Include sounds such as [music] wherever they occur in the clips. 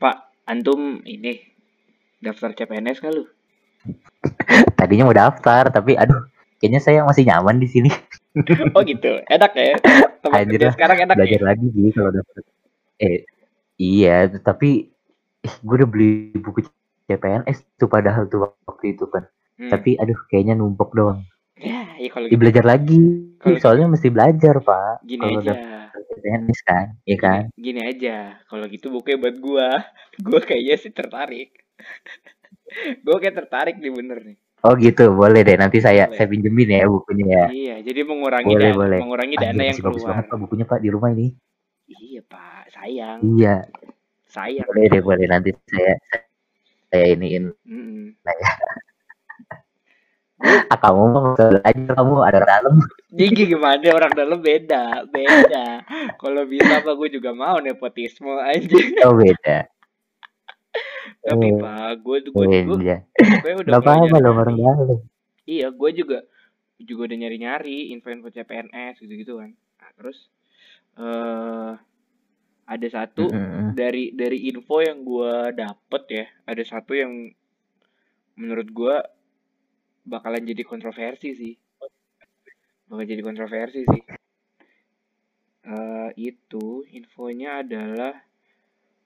Pak, antum ini daftar CPNS nggak lu? [laughs] Tadinya mau daftar, tapi aduh, kayaknya saya masih nyaman di sini. [laughs] Oh gitu, enak ya. Tempat kerja sekarang enak ya. Belajar lagi sih kalau daftar. Eh, iya, tapi eh, gue udah beli buku CPNS tuh padahal tuh waktu itu kan. Hmm. Tapi aduh, kayaknya numpuk doang. ya, ya kalau Ya, gitu belajar lagi. Kalau- Soalnya mesti belajar, Pak. gini Kalau aja. daftar CPNS kan, iya kan? Gini aja, kalau gitu bukunya buat gua. [laughs] Gua kayaknya sih tertarik. [laughs] gua kayak tertarik nih bener nih. Oh gitu, boleh deh. Nanti saya Boleh. saya pinjemin ya bukunya ya. Iya, jadi mengurangi Boleh, dana, boleh. mengurangi Anjir, dana yang masih bagus keluar. banget Pak bukunya Pak di rumah ini. Iya, Pak. Sayang. Iya, Sayang. boleh deh, boleh nanti saya saya iniin. Mm-mm. [laughs] Ah, kamu usah belajar kamu ada dalam. Jadi gimana orang dalam beda, beda. Kalau bisa apa gue juga mau nepotisme aja. Oh beda. Tapi Eh, Pak, gue tuh gue gue gue udah nyari- loh orang dalam. Iya, gue juga juga udah nyari-nyari info-info CPNS gitu-gitu kan. Nah, terus eh ada satu Mm-mm. dari dari info yang gue dapet ya, ada satu yang menurut gue bakalan jadi kontroversi sih. Bakal jadi kontroversi sih. Eh itu infonya adalah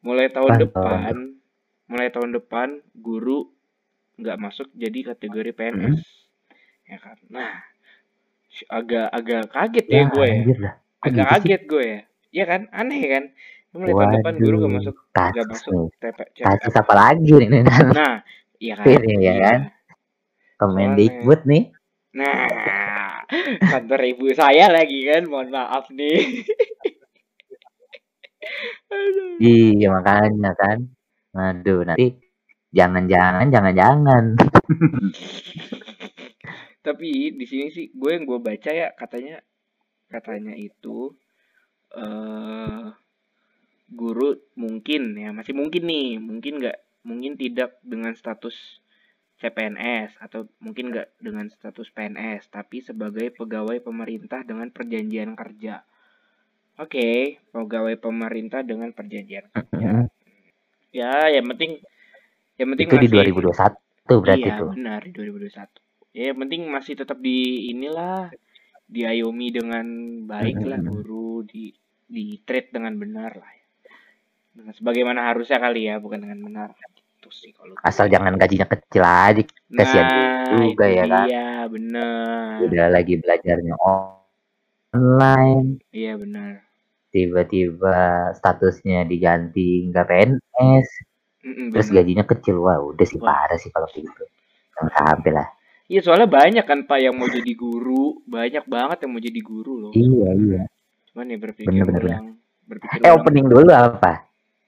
mulai tahun Apaan, depan, mulai tahun depan guru nggak masuk jadi kategori PNS. Ya kan. Nah, agak agak kaget ya, Ya, gue ya. Agak gitu sih? kaget gue ya. Iya kan? Aneh kan? Mulai tahun depan guru nggak masuk nggak masuk. TP, apa lagi nih? Nah, iya kan? Ini ya kan? Kemendikbud nih. Nah, kantor ibu saya lagi kan, mohon maaf nih. Iya makanya kan. Aduh nanti jangan-jangan jangan-jangan. Tapi di sini sih gue yang gue baca ya katanya katanya itu eh guru mungkin ya masih mungkin nih mungkin nggak mungkin tidak dengan status CPNS atau mungkin nggak dengan status PNS tapi sebagai pegawai pemerintah dengan perjanjian kerja. Oke, pegawai pemerintah dengan perjanjian kerja. Ya, yang penting yang penting Itu di masih 2021 berarti iya, tuh. benar di 2021. Ya, yang penting masih tetap di inilah diayomi dengan baik lah guru di di treat dengan benar lah. Dengan sebagaimana harusnya kali ya, bukan dengan benar. Gitu sih kalau Asal jangan gajinya kecil aja. kasihan Nah, juga ya kan. dia, benar. Udah lagi belajarnya online. Iya, benar. Tiba-tiba statusnya diganti nggak PNS. Mm-mm, Terus benar. gajinya kecil. Wah udah sih Wah. parah sih kalau gitu. Sampai lah. Iya, soalnya banyak kan Pak yang mau jadi guru, banyak banget yang mau jadi guru loh. Iya iya. Cuman ya berpikir Bener, bener, ulang, berpikir Eh ulang. opening dulu apa?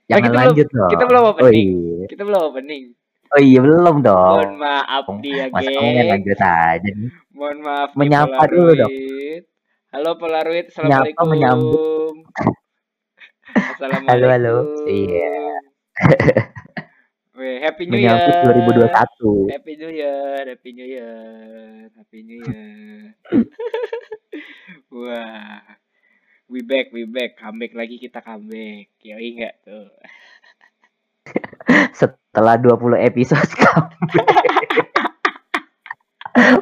Jangan kita belum- lanjut dong. kita belum Oh opening. iya. Kita belum opening. Oh iya belum dong. Mohon maaf ya, Masa geng. lanjut aja nih. Mohon maaf Menyapa dulu dong. Halo Polaroid, Menyapa, assalamualaikum. menyambut. Assalamualaikum. Halo, halo. Iya. [laughs] Weh, Happy New Menyambut Year. 2021. Happy New Year, Happy New Year, Happy New Year. [laughs] Wah, we back, we back, comeback lagi kita comeback. Yoi enggak tuh? [laughs] Setelah 20 episode. [laughs]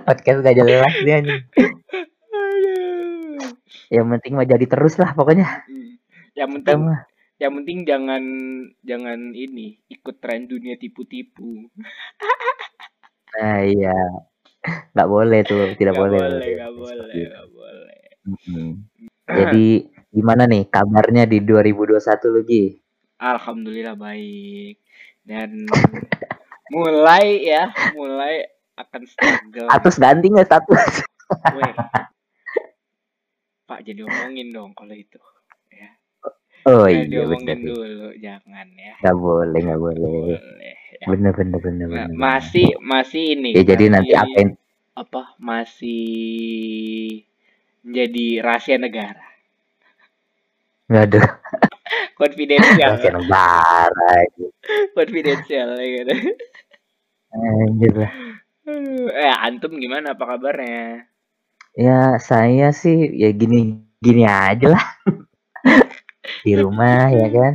Podcast gak jelas dia nih. Yang penting mah jadi terus lah pokoknya. Hmm. Yang penting mah. yang penting jangan jangan ini ikut tren dunia tipu-tipu Nah [laughs] iya. Gak boleh tuh, tidak Nggak boleh. boleh nggak boleh nggak boleh Mm-mm. [laughs] Jadi gimana nih kabarnya di 2021 lagi? alhamdulillah baik dan [laughs] mulai ya mulai akan struggle Status ganti nggak status? [laughs] Weh. pak jadi omongin dong kalau itu ya Oh iya diomongin bener. dulu jangan ya Gak boleh, gak boleh. boleh ya. Bener, bener, bener, Nah, bener. masih masih ini Ya jadi nanti masih- apa yang apa masih menjadi rahasia negara nggak ada [laughs] konfidensial rahasia negara gitu. konfidensial ya gitu. Anjir lah. Aduh, eh antum gimana apa kabarnya Ya saya sih ya gini gini aja lah. [laughs] Di rumah ya kan.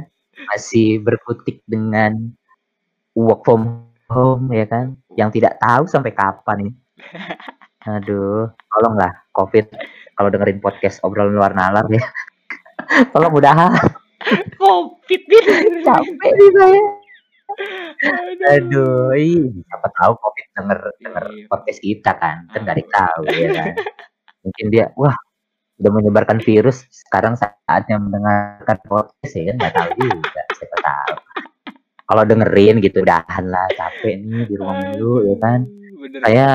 masih berkutik dengan work from home ya kan, yang tidak tahu sampai kapan ini. [laughs] Aduh, tolonglah COVID kalau dengerin podcast obrolan luar nalar ya. [laughs] Tolong udahan. Covid nih. Capek nih saya. Aduh, siapa tahu COVID denger denger Iya. podcast kita kan, kan yang tahu ya kan. [laughs] Mungkin dia, wah udah menyebarkan virus, sekarang saatnya mendengarkan podcast ya kan nggak tahu juga, siapa tahu. Kalau dengerin gitu, udahan lah, capek nih di rumah mulu ya kan. Bener. Saya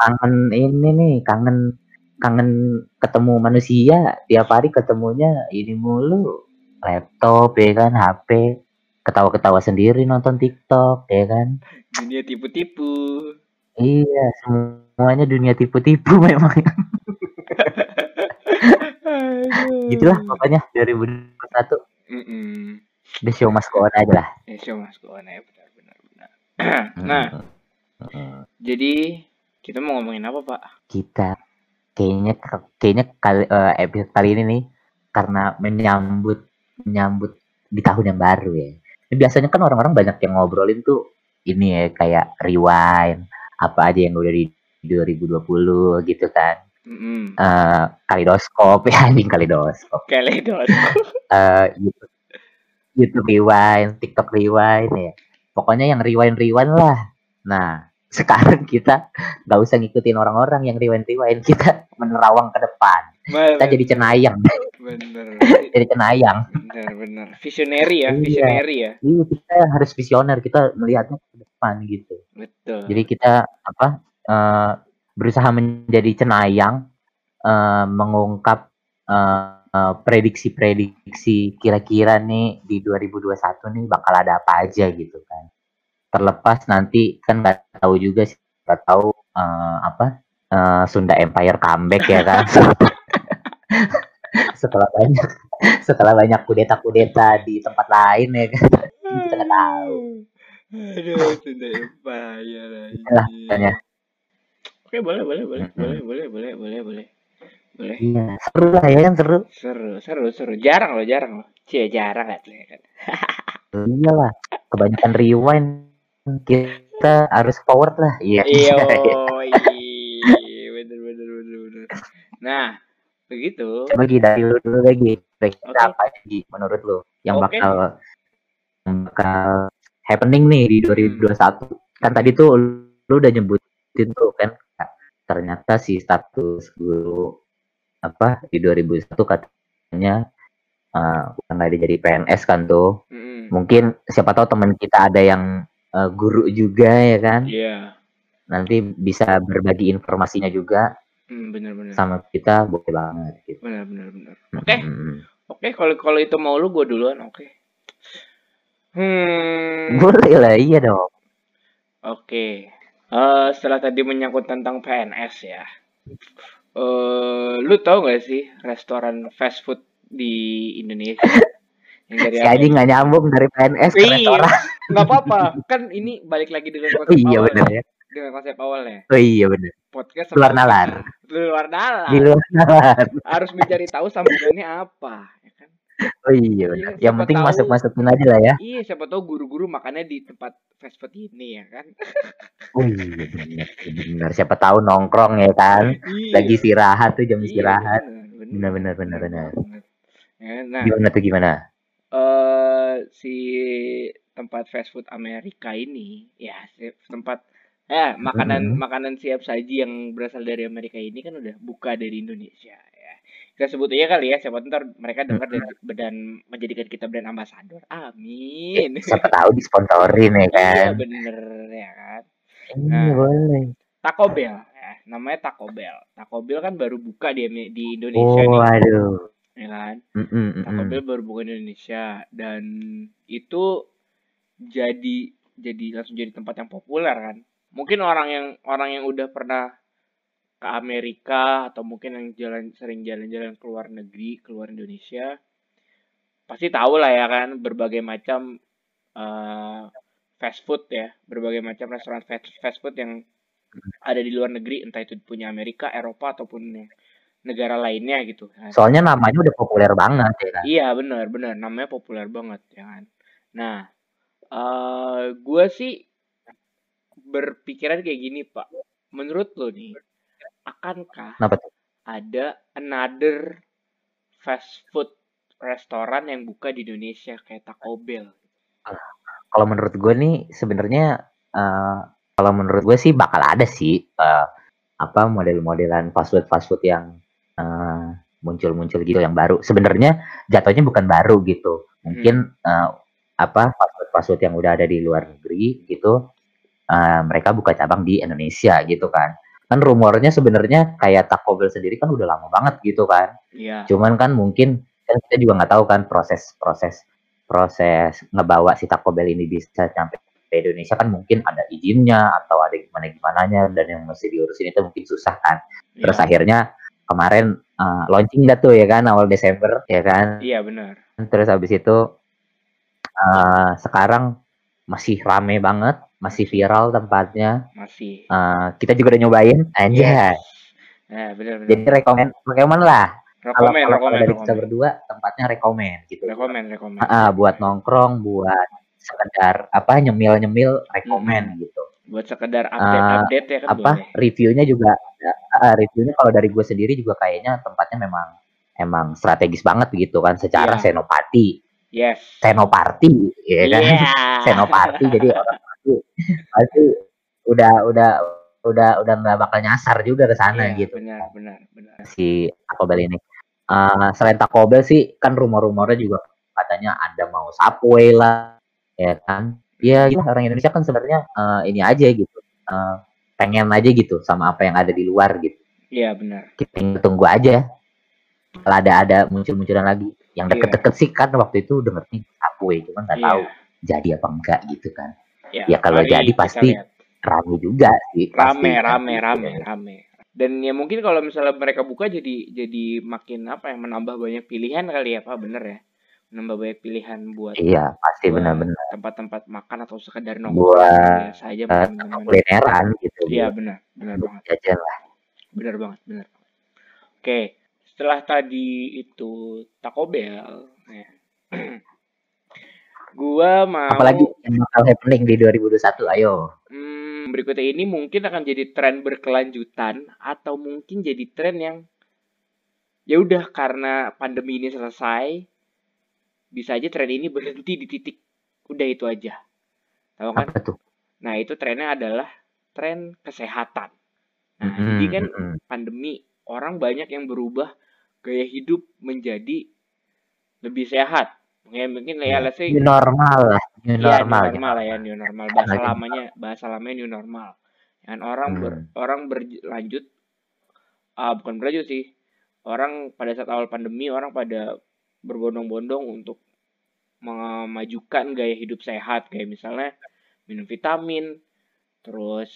kangen ini nih, kangen kangen ketemu manusia, tiap hari ketemunya ini mulu, laptop ya kan, HP, ketawa-ketawa sendiri nonton TikTok ya kan. Dunia tipu-tipu. Iya, semuanya dunia tipu-tipu [laughs] memang. Gitulah pokoknya 2021 Mm-mm. the show must go on aja lah. Ya, show mas go on ya benar benar benar. [clears throat] nah, Mm-mm. jadi kita mau ngomongin apa, Pak? kita kayaknya kayaknya kali eh, episode kali ini nih karena menyambut menyambut di tahun yang baru ya. Ini biasanya kan orang-orang banyak yang ngobrolin tuh ini ya kayak rewind apa aja yang udah di 2020 gitu kan. Mm-mm. Eh kalidoskop [laughs] ya anjing kalidoskop. Kaleidos. [laughs] Eh YouTube, YouTube rewind, TikTok rewind ya. Pokoknya yang rewind rewind lah. Nah, sekarang kita nggak usah ngikutin orang-orang yang rewind rewind, kita menerawang ke depan. Kita jadi cenayang, bener. [laughs] jadi cenayang. Bener bener. Visionary ya, Iya. visionary ya. Iya, kita harus visioner, kita melihatnya ke depan gitu. Betul. Jadi kita apa eh, berusaha menjadi cenayang, eh, mengungkap eh, prediksi-prediksi kira-kira nih di 2021 nih bakal ada apa aja gitu kan. Terlepas nanti kan nggak tahu juga sih, nggak tahu eh, apa eh, Sunda Empire comeback ya kan. [laughs] setelah banyak setelah banyak kudeta-kudeta di tempat lain ya kan. Kita nggak tahu. Aduh, sudah empire makanya. Oke, boleh, boleh, boleh, boleh, boleh, boleh, boleh, boleh. Boleh. Iya, seru lah ya kan seru. Seru, seru, seru. Jarang loh, jarang loh. Cie, jarang kan. kan. Iyalah, kebanyakan rewind kita harus forward lah. Iya. [laughs] Iya, bener, bener, bener, bener. Nah, begitu. Coba Gi, dari lu dulu lagi. Kira-kira Oke. apa Gi, menurut lu yang Oke. bakal yang bakal happening nih di 2021? Kan tadi tuh lu udah nyebutin tuh kan ternyata si status guru apa di 2001 katanya uh, udah nggak jadi PNS kan tuh. Mm-mm. Mungkin siapa tahu teman kita ada yang uh, guru juga ya kan. Iya, nanti bisa berbagi informasinya juga Hmm, bener, bener. sama kita boleh banget gitu. Bener, bener, bener. Oke, Mm. oke. Kalau kalau itu mau lu, gue duluan. Oke. Hmm. Boleh lah, iya dong. Oke. Eh, setelah tadi menyangkut tentang PNS ya. Eh, lu tahu gak sih restoran fast food di Indonesia? [laughs] Dari Si Aji nggak nyambung dari PNS ke Iya, restoran. nggak apa-apa. Kan ini balik lagi dengan [laughs] Oh konsep iya awal. bener ya. Dengan konsep awalnya. Oh iya bener. Podcast Luar nalar. Luar nalar. Di luar nalar. Harus mencari tahu sambungannya apa, ya kan? Oh iya bener. Iya, Yang penting tahu. masuk masukin aja lah ya. Iya, siapa tahu guru-guru makannya di tempat fast food ini ya kan? Oh iya bener. Bener. Siapa tahu nongkrong ya kan. Iya. Lagi istirahat tuh jam Iya, istirahat. bener, Bener bener bener bener. banget. Ya, nah, Gimana tuh gimana? Eh si tempat fast food Amerika ini ya si tempat ya makanan Mhm. makanan siap saji yang berasal dari Amerika ini kan udah buka dari Indonesia ya kita sebut aja kali ya siapa ntar mereka dengar dan, dan menjadikan kita brand ambassador amin Siapa tahu disponsorin ya [laughs] iya kan. bener ya kan Nah. boleh. Taco Bell ya namanya Taco Bell Taco Bell kan baru buka di di Indonesia Oh nih aduh. Ya kan mm-mm. Bell baru buka di Indonesia dan itu jadi jadi langsung jadi tempat yang populer kan. Mungkin orang yang orang yang udah pernah ke Amerika atau mungkin yang jalan sering jalan-jalan ke luar negeri, keluar Indonesia pasti tahu lah ya kan berbagai macam eh, fast food ya, berbagai macam restoran fast, fast food yang ada di luar negeri, entah itu punya Amerika, Eropa ataupun yang negara lainnya gitu kan. Soalnya namanya udah populer banget ya kan. Iya benar benar namanya populer banget ya kan. Nah, uh, gue sih berpikiran kayak gini pak. Menurut lo nih, akankah Kenapa ada another fast food restoran yang buka di Indonesia kayak Taco Bell? Kalau menurut gue nih sebenarnya uh, kalau menurut gue sih bakal ada sih uh, apa model-modelan fast food fast food yang muncul muncul-muncul gitu yang baru. Sebenarnya jatuhnya bukan baru gitu. Mungkin hmm. uh, apa food yang udah ada di luar negeri gitu. Uh, mereka buka cabang di Indonesia gitu kan. Kan rumornya sebenarnya kayak Taco Bell sendiri kan udah lama banget gitu kan. Iya. Cuman kan mungkin kan kita juga nggak tahu kan proses proses ngebawa si Taco Bell ini bisa sampai ke Indonesia kan mungkin ada izinnya atau ada gimana gimana nya dan yang mesti diurusin itu mungkin susah kan. Terus yeah. akhirnya kemarin uh, launching dah tuh ya kan awal Desember ya kan. Iya benar. Terus habis itu uh, sekarang masih rame banget, masih viral tempatnya. Masih. Uh, kita juga udah nyobain, aja. Yes. Nah, benar, benar. Jadi rekomend, rekomend lah. Rekomen, kalau, kalau dari kita berdua tempatnya rekomend gitu. Rekomend, rekomend. Uh, buat nongkrong, buat sekedar apa nyemil-nyemil rekomend hmm. gitu. Buat sekedar update-update uh, ya kan apa boleh. reviewnya juga uh, reviewnya kalau dari gue sendiri juga kayaknya tempatnya memang emang strategis banget gitu kan secara yeah. senopati. Yes. Senoparti ya kan. [laughs] Yeah. senopati jadi orang pasti pasti udah udah udah udah nggak bakal nyasar juga ke sana yeah, gitu. Benar, benar, benar. Si Taco Bell ini. Uh, selain Taco Bell sih kan rumor-rumornya juga katanya ada mau Subway lah ya kan ya gitu, orang Indonesia kan sebenarnya uh, ini aja gitu uh, pengen aja gitu sama apa yang ada di luar gitu. Iya benar. Kita tunggu aja. Kalau ada ada muncul-munculan lagi. Yang iya. deket-deket sih kan waktu itu udah ngerti Subway cuman nggak yeah. tahu jadi apa enggak gitu kan. Ya, ya kalau jadi pasti rame juga sih rame pasti, rame rame ya. rame. Dan ya mungkin kalau misalnya mereka buka jadi jadi makin apa ya menambah banyak pilihan kali ya pak bener ya nambah banyak pilihan buat iya pasti benar-benar. tempat-tempat makan atau sekedar nongkrong buat saja uh, kulineran gitu iya benar benar banget. jajan lah. Benar banget benar oke setelah tadi itu Taco Bell ya. [clears throat] gua mau apalagi yang bakal happening di 2021 ayo. Hmm, berikutnya ini mungkin akan jadi tren berkelanjutan atau mungkin jadi tren yang ya udah karena pandemi ini selesai bisa aja tren ini berhenti di titik udah itu aja. Tahu kan? Apa tuh? Nah, itu trennya adalah tren kesehatan. Nah, mm -hmm. jadi kan pandemi orang banyak yang berubah gaya hidup menjadi lebih sehat. Ya, mungkin ya, let's say new normal lah, new ya, normal. New normal lah ya, new normal. Bahasa lamanya, bahasa lamanya new normal. Dan orang hmm. ber, orang berlanjut uh, bukan berlanjut sih. Orang pada saat awal pandemi orang pada berbondong-bondong untuk memajukan gaya hidup sehat. Kayak misalnya minum vitamin terus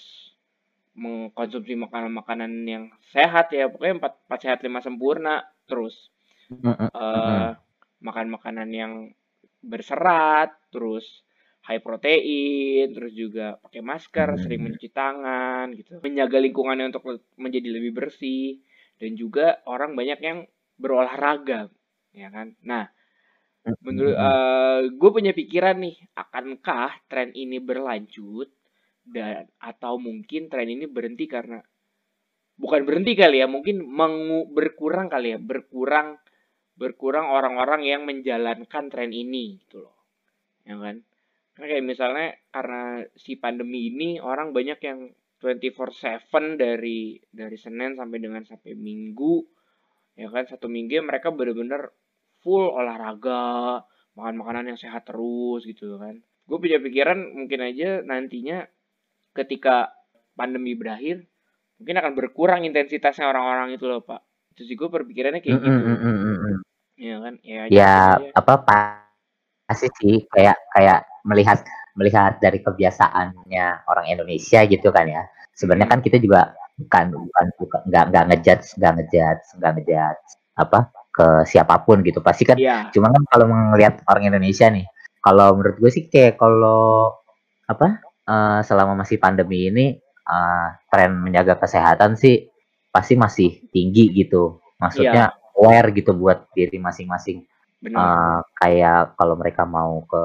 mengkonsumsi makanan-makanan yang sehat ya. Pokoknya empat, empat sehat lima sempurna. Terus uh, makan makanan yang berserat terus high protein terus juga pakai masker sering mencuci tangan gitu. Menjaga lingkungannya untuk menjadi lebih bersih. Dan juga orang banyak yang berolahraga ya kan? Nah menurut uh, eh, gue punya pikiran nih akankah tren ini berlanjut dan atau mungkin tren ini berhenti karena bukan berhenti kali ya mungkin mengu, berkurang kali ya berkurang berkurang orang-orang yang menjalankan tren ini gitu loh ya kan? Karena kayak misalnya karena si pandemi ini orang banyak yang 24/7 dari dari Senin sampai dengan sampai Minggu ya kan? Satu minggu mereka benar-benar full olahraga makan makanan yang sehat terus gitu kan. Gue punya pikiran mungkin aja nantinya ketika pandemi berakhir mungkin akan berkurang intensitasnya orang-orang itu loh pak. Itu sih gue berpikirannya kayak gitu. Mm -hmm. ya kan? Ya, ya apa pasti sih kayak kayak melihat melihat dari kebiasaannya orang Indonesia gitu kan ya. Sebenarnya kan kita juga bukan bukan bukan nggak nggak ngejudge nggak ngejudge nggak ngejudge apa ke siapa pun gitu pasti kan yeah. cuma kan kalau melihat orang Indonesia nih kalau menurut gue sih kayak kalau apa uh, selama masih pandemi ini uh, tren menjaga kesehatan sih pasti masih tinggi gitu Maksudnya aware gitu buat diri masing-masing. Benar. Eh, kayak kalau mereka mau ke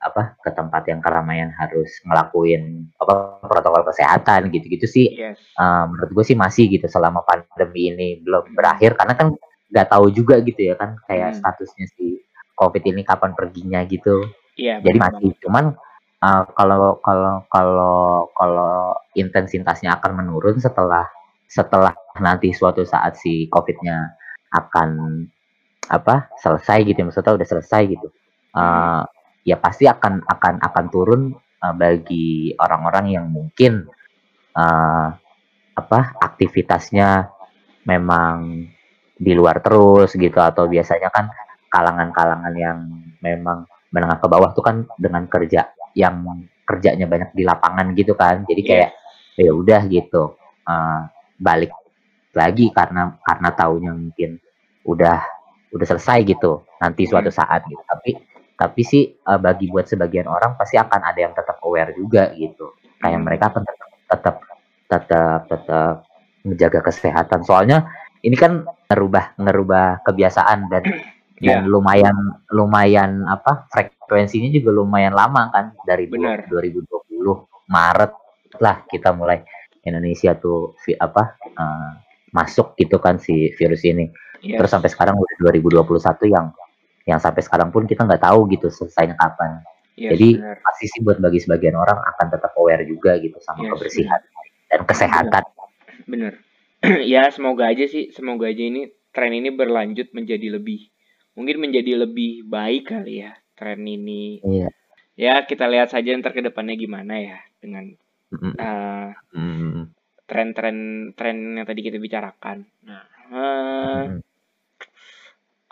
apa ke tempat yang keramaian harus ngelakuin apa protokol kesehatan gitu-gitu sih. Yes. eh, menurut gue sih masih gitu selama pandemi ini belum berakhir karena kan nggak tahu juga gitu ya kan kayak Hmm. statusnya si COVID ini kapan perginya gitu. Iya. Jadi masih cuman uh, kalau kalau kalau kalau intensitasnya akan menurun setelah setelah nanti suatu saat si COVID-nya akan apa selesai gitu ya, maksudnya udah selesai gitu. Uh, ya pasti akan akan akan turun uh, bagi orang-orang yang mungkin uh, apa aktivitasnya memang di luar terus gitu atau biasanya kan kalangan-kalangan yang memang menengah ke bawah tuh kan dengan kerja yang kerjanya banyak di lapangan gitu kan. Jadi kayak ya udah gitu. Eh, balik lagi karena karena tahunya mungkin udah udah selesai gitu nanti suatu saat gitu. Tapi tapi sih eh, bagi buat sebagian orang pasti akan ada yang tetap aware juga gitu. Kayak Hmm. mereka akan tetap tetap tetap tetap menjaga kesehatan. Soalnya ini kan ngerubah ngerubah kebiasaan dan [clears throat] dan Iya. lumayan lumayan apa frekuensinya juga lumayan lama kan dari Benar. 2020 Maret lah kita mulai Indonesia tuh apa eh, masuk gitu kan si virus ini Yes. terus sampai sekarang udah 2021 yang yang sampai sekarang pun kita nggak tahu gitu selesainya kapan Yes, jadi benar. pasti sih buat bagi sebagian orang akan tetap aware juga gitu sama Yes, kebersihan dan kesehatan bener [clears throat] ya semoga aja sih semoga aja ini tren ini berlanjut menjadi lebih mungkin menjadi lebih baik kali ya tren ini. Iya. Ya kita lihat saja ntar ke depannya gimana ya dengan mm, tren-tren tren yang tadi kita bicarakan. Nah mm.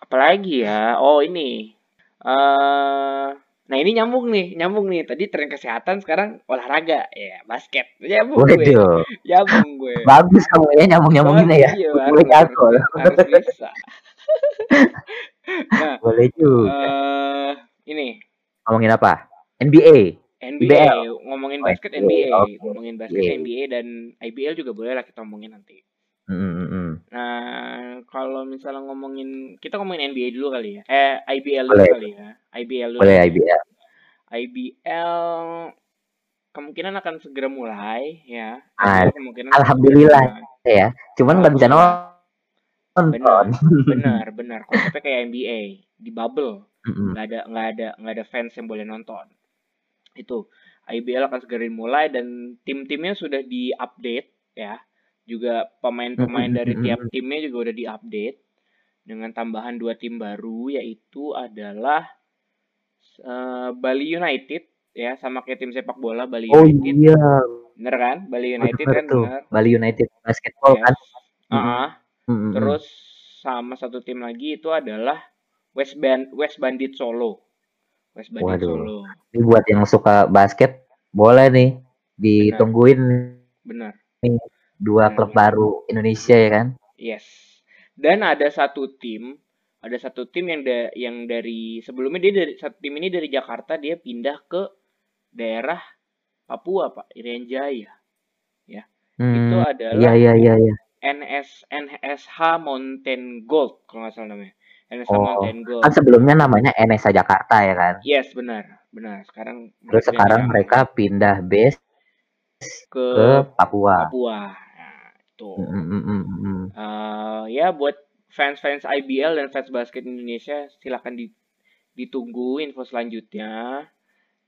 apalagi ya? Oh ini eh nah ini nyambung nih nyambung nih tadi tren kesehatan sekarang olahraga ya basket nyambung gue Waduh, nyambung gue bagus kamu ya nyambung-nyambunginnya ya. Iya, Gue harus, jago. harus, bisa. [laughs] nah, Boleh juga. eh ini Ngomongin apa? NBA. NBA, IBL. ngomongin Oh, basket NBA, NBA, oke. ngomongin basket Iya. NBA dan IBL juga boleh lah kita ngomongin nanti. Mm, mm, mm. Nah, kalau misalnya ngomongin kita ngomongin NBA dulu kali ya. Eh, IBL dulu Boleh. kali ya. IBL dulu. Boleh IBL. IBL kemungkinan akan segera mulai ya. Ah, IBL kemungkinan Alhamdulillah. segera mulai. Ya, cuman nggak bisa nonton. Benar, benar, benar. Konsepnya kayak NBA di bubble. Mm, mm. nggak ada nggak ada nggak ada fans yang boleh nonton itu IBL akan segera dimulai dan tim-timnya sudah diupdate ya juga pemain-pemain dari tiap timnya juga udah diupdate. Dengan tambahan dua tim baru yaitu adalah eh, Bali United ya sama kayak tim sepak bola Bali Oh United. iya, bener kan? Bali United bener kan? tuh. bener. Bali United basketball Yes. kan. Ah, Mm, mm, mm. terus sama satu tim lagi itu adalah West Band West Bandit Solo. West Bandit Waduh. Solo. Ini buat yang suka basket boleh nih ditungguin benar dua Benar, klub benar. baru Indonesia ya kan. Yes. Dan ada satu tim, ada satu tim yang da- yang dari sebelumnya dia dari satu tim ini dari Jakarta dia pindah ke daerah Papua, Pak, Irian Jaya. Itu Hmm, adalah iya iya iya iya. NS NSH Mountain Gold kalau nggak salah namanya. NSH Oh, Mountain Gold. Kan sebelumnya namanya NSA Jakarta ya kan. Yes, benar. Benar. Sekarang Terus mereka sekarang mereka pindah base ke ke Papua. Papua. Nah, itu. Mm, mm, mm, mm, mm. Eh, ya buat fans-fans IBL dan fans basket Indonesia silakan di- ditunggu info selanjutnya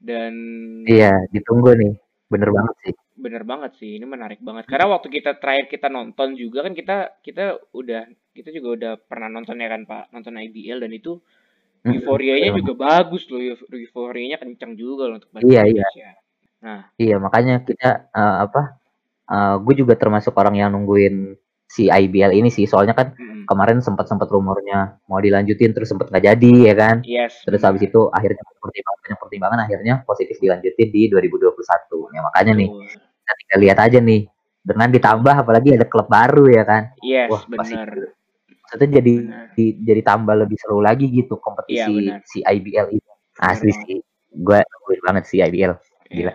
dan Iya, ditunggu nih. Bener banget sih. bener banget sih ini menarik banget karena waktu kita terakhir kita nonton juga kan kita kita udah kita juga udah pernah nonton ya kan Pak nonton IBL dan itu euforianya iya. juga bagus loh euf- euforianya kencang juga loh untuk basket Iya, iya. Indonesia nah Iya, makanya kita eh, apa? Gue juga termasuk orang yang nungguin si IBL ini sih. Soalnya kan mm-mm. kemarin sempat sempat rumornya mau dilanjutin terus sempat nggak jadi ya kan. yes Terus habis itu akhirnya pertimbangan banyak pertimbangan akhirnya positif dilanjutin di 2021. Ya makanya nih Betul. kita tinggal lihat aja nih dengan ditambah apalagi ada klub baru ya kan. yes Wah, pasti benar maksudnya jadi di- jadi tambah lebih seru lagi gitu kompetisi benar si IBL itu. Asli sih. Gue nungguin banget si IBL. Gila. Iya.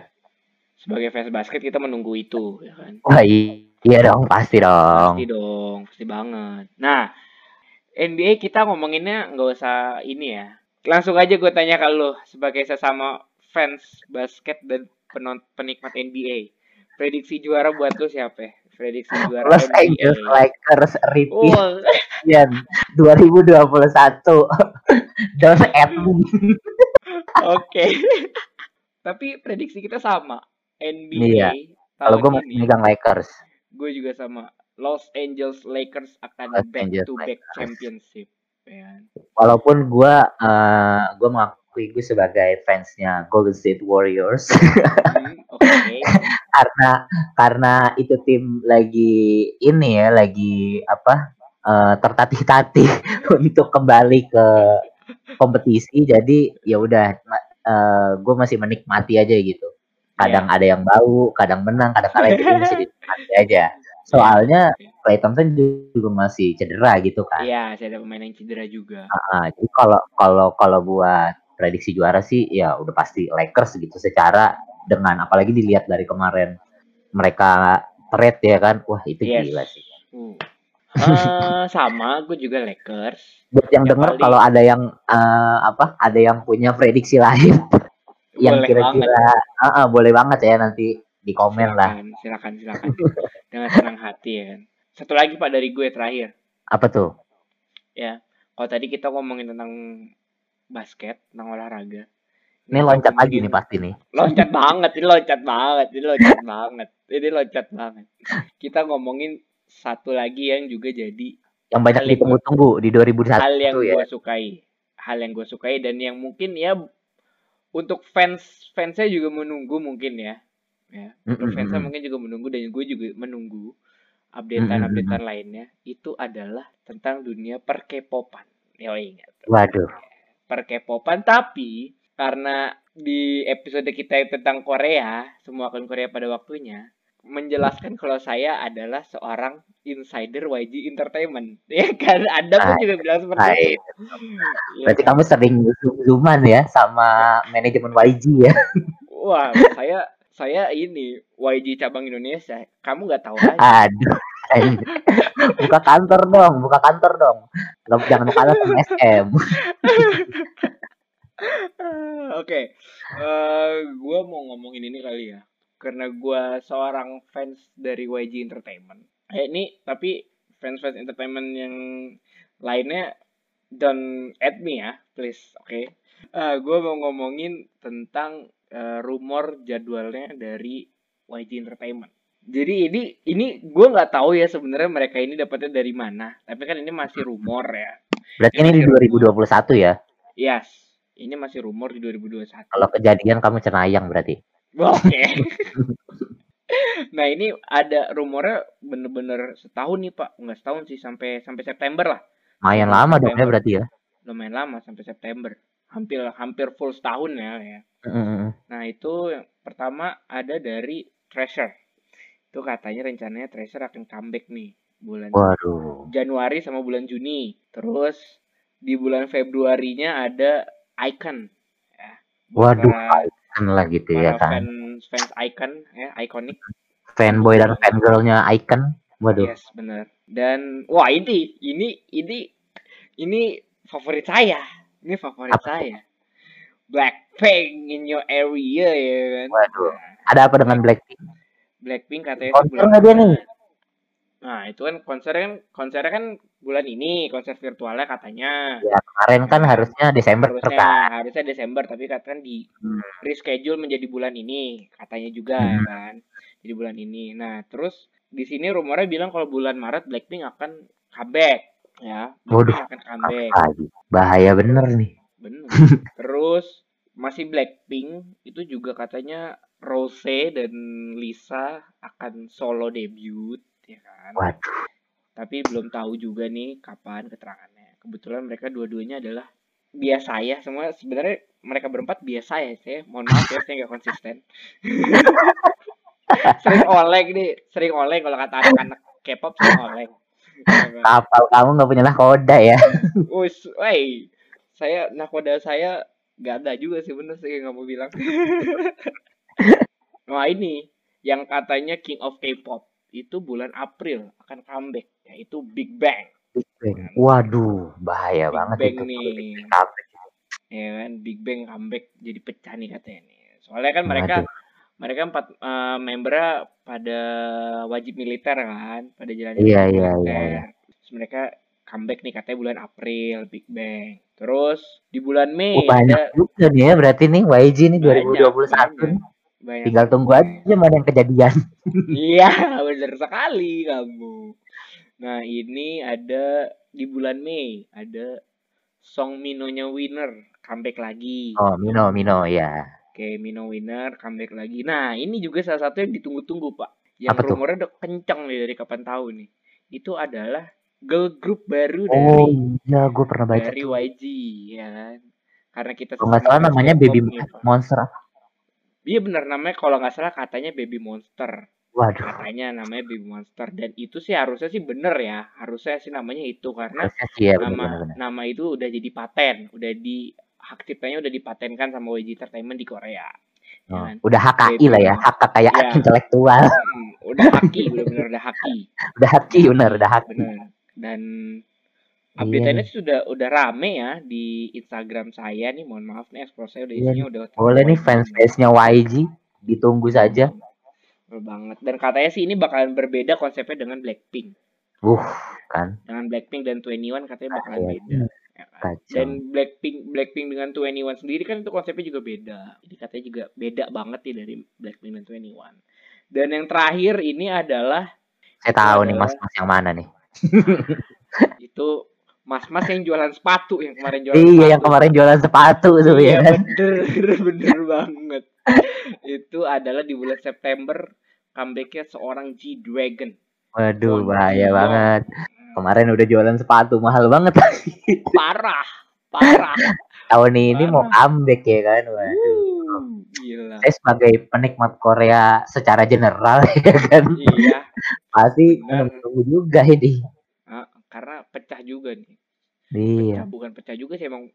Sebagai fans basket kita menunggu itu ya kan i- iya dong, pasti dong. Pasti dong, pasti banget. Nah, NBA kita ngomonginnya nggak usah ini ya. Langsung aja gue tanya ke lu sebagai sesama fans basket dan penon penikmat NBA. Prediksi juara buat lu siapa? ya? Prediksi juara Los NBA. Angeles Lakers repeat season 2021. Don Edmund. Oke. Tapi prediksi kita sama. NBA Iya. Kalau gue masih megang Lakers. gue juga sama. Los Angeles Lakers akan Los back Angeles to back Lakers. championship. Ya. Walaupun gue uh, gue mengakui gue sebagai fansnya Golden State Warriors Hmm, Oke. [laughs] karena karena itu tim lagi ini ya lagi apa uh, tertatih-tatih [laughs] untuk kembali ke kompetisi jadi ya udah gue masih menikmati aja gitu kadang ada yang bau kadang menang kadang kalah itu masih [laughs] dinikmati aja soalnya Clay Thompson juga masih cedera gitu kan Iya, saya ada pemain yang cedera juga. Ah, jadi kalau kalau kalau buat prediksi juara sih ya udah pasti Lakers gitu secara dengan apalagi dilihat dari kemarin mereka trade ya kan wah itu Yes. gila sih Uh. Eh, sama, gue juga Lakers. buat yang Yang denger paling- kalau ada yang eh, apa ada yang punya prediksi lain [laughs] yang Boleh kira-kira ah, ah, boleh banget ya nanti di komen lah Silakan, silakan, silakan. [laughs] Dengan senang hati ya kan. Satu lagi Pak dari gue terakhir. apa tuh Ya, kalau tadi kita ngomongin tentang basket, tentang olahraga. ini loncat lagi nih pasti nih Loncat banget, ini loncat banget, ini loncat banget, ini loncat banget. Kita ngomongin satu lagi yang juga jadi yang banyak ditunggu-tunggu di 2021 hal yang ya gue sukai, hal yang gue sukai dan yang mungkin ya untuk fans fansnya juga menunggu mungkin ya, ya untuk Mm-mm, fansnya mm-mm. mungkin juga menunggu dan gue juga menunggu updatean-updatean lainnya itu adalah tentang dunia perkepopan. Ya ingat. waduh perkepopan tapi karena di episode kita tentang Korea semua akun Korea pada waktunya menjelaskan kalau saya adalah seorang insider YG Entertainment [laughs] ya kan Anda pun juga bilang seperti baik. itu Ya berarti kan? kamu sering zoom-zooman ya sama manajemen YG ya [laughs] wah saya saya ini YG cabang Indonesia kamu nggak tahu aja Aduh. [laughs] buka kantor dong, buka kantor dong. Nggak- Jangan kalah sama SM. Oke, eh gue mau ngomongin ini kali ya, karena gue seorang fans dari YG Entertainment. Eh ini tapi fans-fans entertainment yang lainnya don't add me ya, please, oke? Eh gue mau ngomongin tentang eh, rumor jadwalnya dari YG Entertainment. Jadi ini ini gue nggak tahu ya sebenarnya mereka ini dapatnya dari mana, tapi kan ini masih rumor ya. Berarti ini di 2021 ya. Yes, ini masih rumor di 2021. Kalau kejadian kamu cenayang berarti. Oke. nah ini ada rumornya bener-bener setahun nih pak, nggak setahun sih sampai sampai September lah. Lumayan lama dong ya berarti ya. Lumayan lama sampai September. Hampir hampir full setahun ya. ya. Mm-mm. Nah itu yang pertama ada dari Treasure. Itu katanya rencananya Treasure akan comeback nih bulan Waduh. Januari sama bulan Juni. Terus di bulan Februarinya ada Icon. Ya, Waduh, kan lah gitu ya kan. fans fans Icon ya, iconic. Fanboy dan fangirlnya Icon. Waduh. Yes, benar. Dan wah ini ini ini ini favorit saya. Ini favorit Apa? saya. Blackpink in your area ya kan. Waduh. Ada apa dengan Blackpink? Blackpink katanya Konser nggak dia nih? Nah, itu kan konser kan konsernya kan bulan ini, konser virtualnya katanya. Ya, kemarin kan harusnya Desember Harusnya kan. harusnya Desember tapi katanya di Hmm. reschedule menjadi bulan ini katanya juga Hmm. kan. Jadi bulan ini. Nah, terus di sini rumornya bilang kalau bulan Maret Blackpink akan comeback ya. Waduh, akan comeback. Bahaya bener nih. Bener. [laughs] Terus masih Blackpink itu juga katanya Rose dan Lisa akan solo debut ya kan. Waduh. Tapi belum tahu juga nih kapan keterangannya. Kebetulan mereka dua-duanya adalah biasa ya semua sebenarnya mereka berempat biasa ya saya mohon maaf ya saya nggak konsisten [laughs] sering oleng nih sering oleng kalau kata anak-anak K-pop sering oleng Kapal kamu nggak punya koda ya. [laughs] Us, wey, saya nakoda saya nggak ada juga sih bener sih nggak mau bilang. [laughs] Nah ini yang katanya King of K-pop itu bulan April akan comeback yaitu Big Bang. Big Bang. Waduh, bahaya Big banget Bang itu nih. Big Bang comeback. Ya kan, Big Bang comeback jadi pecah nih katanya nih. Soalnya kan mereka Waduh. mereka empat eh, membernya pada wajib militer kan, pada jalan Iya, iya, iya, iya. Mereka comeback nih katanya bulan April Big Bang. Terus di bulan Oh, Mei banyak ada juga nih ya berarti nih YG nih banyak 2021 banyak nih. Banyak Tinggal tunggu aja mana yang kejadian. [laughs] Iya, bener sekali kamu. Nah, ini ada di bulan Mei ada song Minonya Winner comeback lagi. Oh, Mino, Mino ya. Oke, Mino Winner comeback lagi. Nah, ini juga salah satu yang ditunggu-tunggu, Pak. Yang Apa tuh? rumornya udah kenceng nih dari kapan tahu nih. Itu adalah girl group baru Oh dari iya, gue pernah baca dari tuh. YG, ya kan? Karena kita Kalau nggak salah namanya Baby. Monster apa? Iya bener namanya kalau nggak salah katanya Baby Monster. Waduh, katanya namanya Baby Monster. Dan itu sih harusnya sih bener ya. Harusnya sih namanya itu karena sih ya nama benar-benar. nama itu udah jadi paten. Udah di hak ciptanya udah dipatenkan sama YG Entertainment di Korea. Ya Oh, kan? udah HKI Baby lah ya, hak kekayaan ya intelektual. udah haki bener-bener udah haki. [laughs] Udah haki bener, udah haki. bener. Dan update-nya sih sudah udah rame ya di Instagram saya nih mohon maaf nih explore saya udah Iya isinya udah Boleh nih YG fans-fansnya YG ditunggu saja. Betul banget dan katanya sih ini bakalan berbeda konsepnya dengan Blackpink Uh, kan. dengan Blackpink dan 21 katanya bakalan beda ya kan? dan kacau. Blackpink Blackpink dengan 21 sendiri kan itu konsepnya juga beda jadi katanya juga beda banget nih dari Blackpink dan 21 dan yang terakhir ini adalah Saya tahu nih adalah mas-mas yang mana nih. [laughs] itu mas-mas yang jualan sepatu yang kemarin jualan Iya, yang sepatu kemarin jualan sepatu tuh ya kan. bener bener banget itu adalah di bulan September comebacknya seorang G Dragon Waduh, bahaya banget. Kemarin udah jualan sepatu mahal banget. parah parah Tahun ini mau parah comeback ya kan. Waduh. Wuh, gila Saya sebagai penikmat Korea secara general [laughs] ya kan. iya Pasti menunggu juga ini. Karena pecah juga nih. Iya. pecah bukan pecah juga sih emang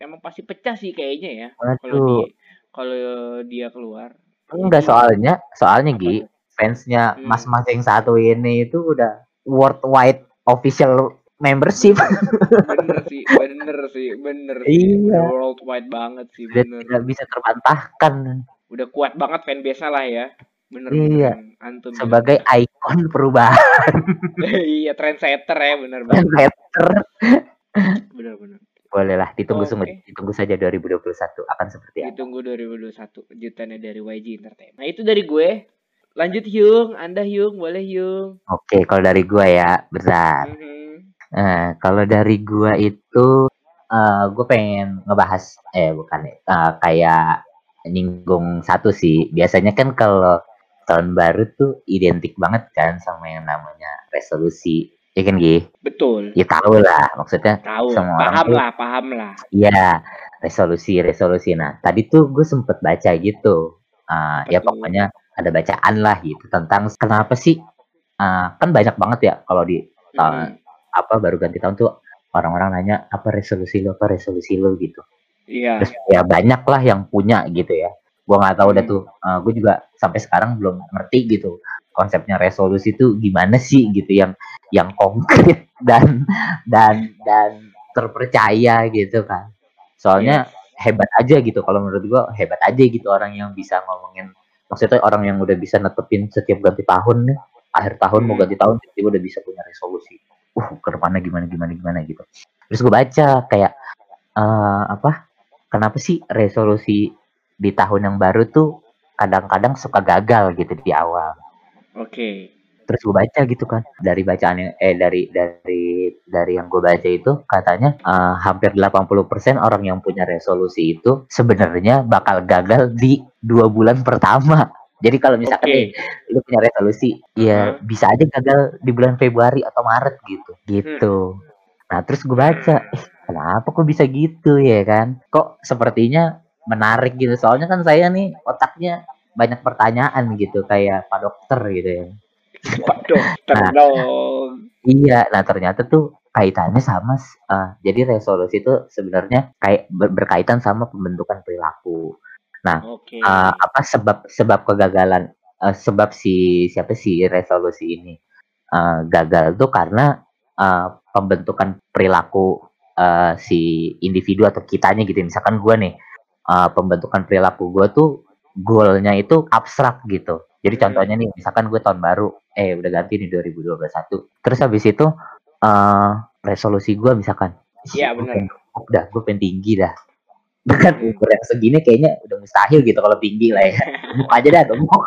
emang pasti pecah sih kayaknya ya. Kalau di kalau dia keluar. Enggak soalnya, soalnya apa Gi, fansnya hmm. mas-mas yang satu ini itu udah worldwide official membership. [laughs] bener sih bener sih bener sih. Udah iya, worldwide banget sih udah bener. tidak bisa terbantahkan. udah kuat banget fanbase lah ya bener Iya, antum bilang sebagai bener ikon perubahan. [laughs] Iya trendsetter ya bener banget. Meter. bener bener. Boleh lah, ditunggu oke. sungguh, ditunggu saja 2021 akan seperti apa. ditunggu 2021 kejutannya dari YG Entertainment. Nah itu dari gue. Lanjut Hyung. Anda Hyung. Boleh Hyung. Oke, kalau dari gua ya, besar. Mhm. Nah, kalau dari gua itu eh gue pengen ngebahas eh bukan ya eh, kayak nyinggung satu sih. Biasanya kan kalau tahun baru tuh identik banget kan sama yang namanya resolusi. Ya kan Gi? betul Ya tahu lah maksudnya tahu semua orang paham tuh lah paham lah ya resolusi resolusi. Nah, tadi tuh gue sempet baca gitu. Apa ya tuh pokoknya ada bacaan lah gitu tentang kenapa sih eh, kan banyak banget ya kalau di tahun Mhm. apa baru ganti tahun tuh orang-orang nanya apa resolusi lo apa resolusi lo gitu iya terus ya banyak lah yang punya gitu ya gua nggak tahu udah Hmm. tuh. Eh, gue juga sampai sekarang belum ngerti gitu konsepnya resolusi itu gimana sih gitu yang yang konkret [laughs] dan dan dan terpercaya gitu kan. Soalnya yes hebat aja gitu kalau menurut gua hebat aja gitu orang yang bisa ngomongin maksudnya orang yang udah bisa netepin setiap ganti tahun nih akhir tahun mau Hmm. ganti tahun tiba-tiba udah bisa punya resolusi. Uh ke depannya gimana gimana gimana gitu. Terus gue baca kayak eh apa kenapa sih resolusi di tahun yang baru tuh kadang-kadang suka gagal gitu di awal. Oke. Terus gue baca gitu kan dari bacaan yang eh dari dari dari yang gue baca itu katanya eh, hampir 80% orang yang punya resolusi itu sebenarnya bakal gagal di dua bulan pertama. Jadi kalau misalkan oke. nih lu punya resolusi ya bisa aja gagal di bulan Februari atau Maret gitu Hmm. gitu nah terus gue baca Hmm. eh kenapa kok bisa gitu ya kan? Kok sepertinya menarik gitu soalnya kan saya nih otaknya banyak pertanyaan gitu kayak pak dokter gitu ya Pak dokter Nah, dong iya. Nah, ternyata tuh kaitannya sama eh, jadi resolusi itu sebenarnya kayak ber- berkaitan sama pembentukan perilaku. Nah, oke eh, apa sebab sebab kegagalan eh, sebab si siapa sih resolusi ini eh, gagal tuh karena uh, pembentukan perilaku uh, si individu atau kitanya gitu. Misalkan gue nih uh, pembentukan perilaku gue tuh goalnya itu abstrak gitu. Jadi hmm. contohnya nih, misalkan gue tahun baru, eh udah ganti nih 2021. Terus habis itu uh, resolusi gue misalkan, iya benar. Udah, gue pengen tinggi dah. [laughs] Bahkan umur yang segini kayaknya udah mustahil gitu kalau tinggi lah ya. [laughs] Gemuk aja dah, gemuk.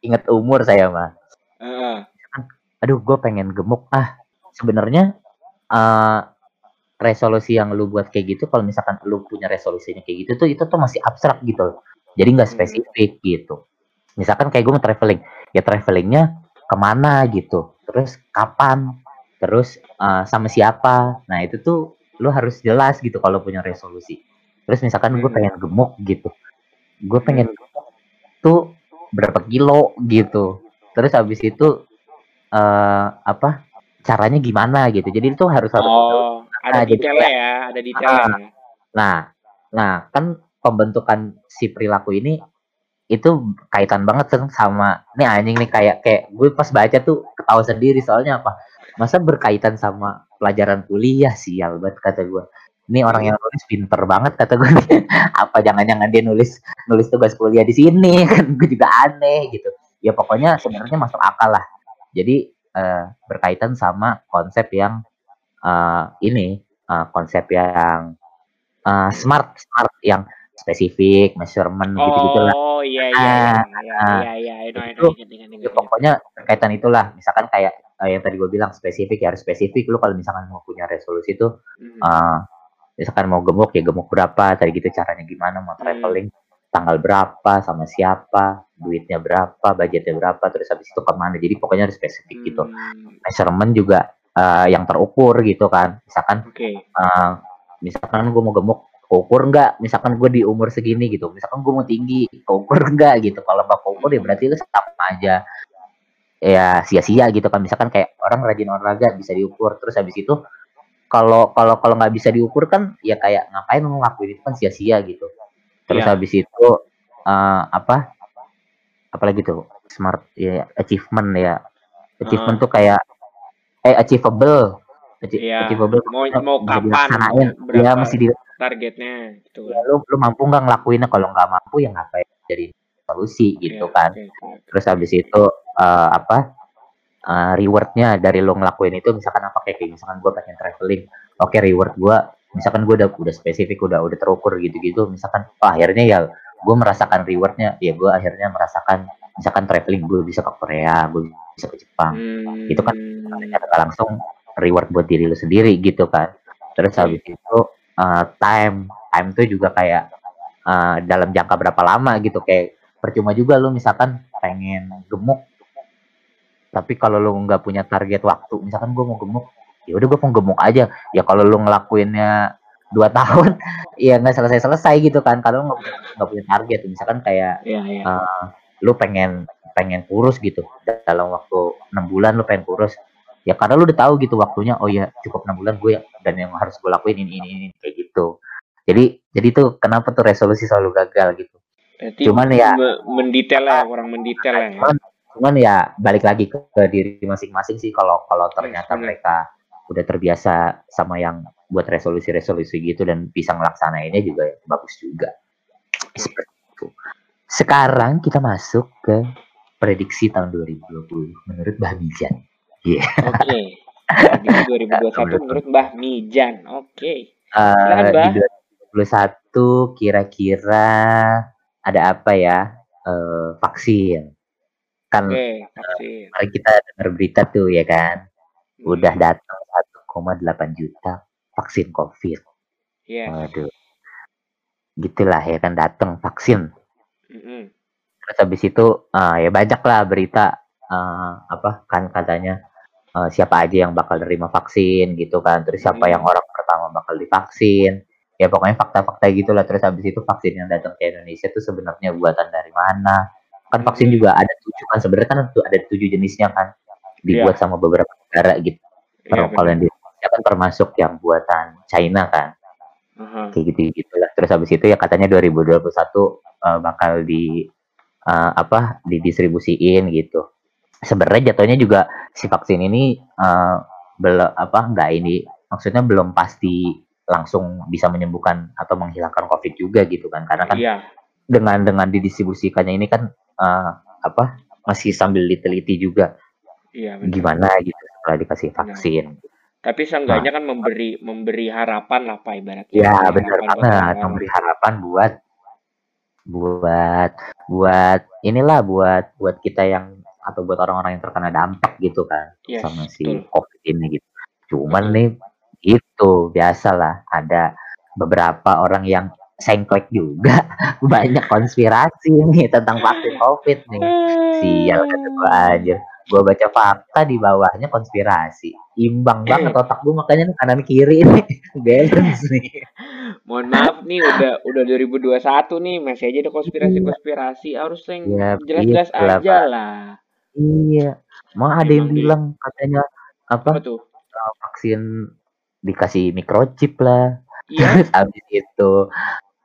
[laughs] Ingat umur saya mah. Uh. Aduh, gue pengen gemuk ah. Sebenarnya uh, resolusi yang lu buat kayak gitu kalau misalkan lu punya resolusinya kayak gitu tuh itu tuh masih abstrak gitu loh jadi nggak hmm. spesifik hmm. gitu misalkan kayak gue mau traveling ya travelingnya ke mana gitu terus kapan terus uh, sama siapa nah itu tuh lu harus jelas gitu kalau punya resolusi terus misalkan gue hmm. pengen gemuk gitu gue pengen hmm. gemuk tuh berapa kilo gitu terus habis itu uh, apa caranya gimana gitu jadi itu harus harus oh ada nah, detailnya ya, ada detailnya. Nah, nah, nah, kan pembentukan si perilaku ini itu kaitan banget sama nih anjing nih kayak kayak gue pas baca tuh ketawa sendiri soalnya apa masa berkaitan sama pelajaran kuliah sih ya buat kata gue. Ini orang yang nulis pinter banget kata gue [laughs] apa jangan-jangan dia nulis nulis tugas kuliah di sini [laughs] kan gue juga aneh gitu. Ya pokoknya sebenarnya masuk akal lah. Jadi uh, berkaitan sama konsep yang uh, ini uh, konsep yang uh, smart smart yang spesifik measurement oh, gitu lah oh iya iya iya iya itu ya, pokoknya berkaitan itulah misalkan kayak uh, yang tadi gue bilang spesifik ya harus spesifik lu kalau misalkan mau punya resolusi itu hmm. uh, misalkan mau gemuk ya gemuk berapa tadi gitu caranya gimana mau hmm. traveling hmm. tanggal berapa sama siapa duitnya berapa budgetnya berapa terus habis itu ke mana jadi pokoknya harus spesifik gitu. hmm. gitu measurement juga uh, yang terukur gitu kan. Misalkan okay. uh, misalkan gue mau gemuk ukur enggak misalkan gue di umur segini gitu. Misalkan gue mau tinggi ukur enggak gitu. Kalau nggak ukur ya berarti itu sama aja. Ya sia-sia gitu kan. Misalkan kayak orang rajin olahraga bisa diukur. Terus habis itu kalau kalau kalau nggak bisa diukur kan ya kayak ngapain ngelakuin itu kan sia-sia gitu. Terus yeah. habis itu uh, apa? Apalagi tuh? Smart ya achievement ya. Achievement uh. tuh kayak eh achievable. Iya. achievable. Mau mau kapan? Ya masih di targetnya? Gitu. Ya, lu lu mampu nggak ngelakuinnya? Kalau nggak mampu ya ngapain? Jadi solusi gitu yeah, kan. okay, okay. terus habis itu uh, apa uh, rewardnya dari lo ngelakuin itu misalkan apa kayak misalkan gue pengen traveling. Oke okay, reward gue misalkan gue udah udah spesifik udah udah terukur gitu-gitu misalkan oh, akhirnya ya gue merasakan rewardnya. Ya gue akhirnya merasakan misalkan traveling gue bisa ke Korea gue bisa ke Jepang. Hmm. itu kan langsung reward buat diri lu sendiri gitu kan. Terus habis itu uh, time. Time itu juga kayak uh, dalam jangka berapa lama gitu. Kayak percuma juga lu misalkan pengen gemuk. Tapi kalau lu nggak punya target waktu misalkan gue mau gemuk ya udah gue mau gemuk aja. Ya kalau lu ngelakuinnya dua [laughs] tahun ya nggak selesai selesai gitu kan. Kalau nggak punya target misalkan kayak yeah, yeah. Uh, lu pengen pengen kurus gitu. Dalam waktu enam bulan lu pengen kurus. Ya karena lu udah tahu gitu waktunya oh ya cukup enam bulan gue ya, dan yang harus gue lakuin ini ini ini kayak gitu. Jadi jadi tuh kenapa tuh resolusi selalu gagal gitu? Berarti cuman ya mendetail lah orang mendetail ya. Cuman, cuman ya balik lagi ke, ke diri masing-masing sih kalau kalau ternyata yes, mereka udah terbiasa sama yang buat resolusi-resolusi gitu dan bisa ngelaksanainnya juga ya bagus juga sekarang kita masuk ke prediksi tahun 2020 menurut Mbah Mijan. Iya. Yeah. Oke. Okay. Prediksi 2021 menurut Mbah Mijan. Oke. Okay. Uh, Di 2021 kira-kira ada apa ya? Uh, vaksin. Kan okay, vaksin. Uh, kita dengar berita tuh ya kan. Hmm. Udah datang 1,8 juta vaksin Covid. Iya. Yeah. Waduh. Gitulah ya kan datang vaksin. Terus habis itu uh, ya banyak lah berita uh, apa kan katanya uh, siapa aja yang bakal terima vaksin gitu kan. Terus siapa hmm. yang orang pertama bakal divaksin. Ya pokoknya fakta-fakta gitulah. Terus habis itu vaksin yang datang ke Indonesia tuh sebenarnya buatan dari mana? Kan vaksin juga ada tujuh kan. Sebenarnya kan ada tujuh jenisnya kan. Dibuat yeah. sama beberapa negara gitu. Yeah, kalau yang di Indonesia kan termasuk yang buatan China kan. Uh-huh. kayak gitu gitulah terus habis itu ya katanya 2021 uh, bakal di uh, apa didistribusiin gitu sebenarnya jatuhnya juga si vaksin ini uh, belum apa enggak ini maksudnya belum pasti langsung bisa menyembuhkan atau menghilangkan covid juga gitu kan karena kan Iya. dengan dengan didistribusikannya ini kan uh, apa masih sambil diteliti juga Iya, benar. gimana gitu setelah dikasih Benar. vaksin Tapi seenggaknya kan memberi memberi harapan lah Pak ibaratnya. ya benar banget memberi harapan buat buat buat inilah buat buat kita yang atau buat orang-orang yang terkena dampak gitu kan Yes, sama si betul. covid ini gitu. Cuman nih itu biasalah ada beberapa orang yang sengklek juga. [laughs] Banyak konspirasi nih tentang vaksin covid nih. Sial kata gua gua baca fakta di bawahnya konspirasi. Imbang banget otak gua makanya nih kanan kiri ini. [laughs] Balance nih. Mohon maaf nih udah udah 2021 nih masih aja ada konspirasi-konspirasi. Harus yang Ya, jelas-jelas itulah, aja lah. iya. Mau ada yang bilang katanya Apa? Apa tuh? uh, vaksin dikasih microchip lah. Iya, [laughs] terus abis itu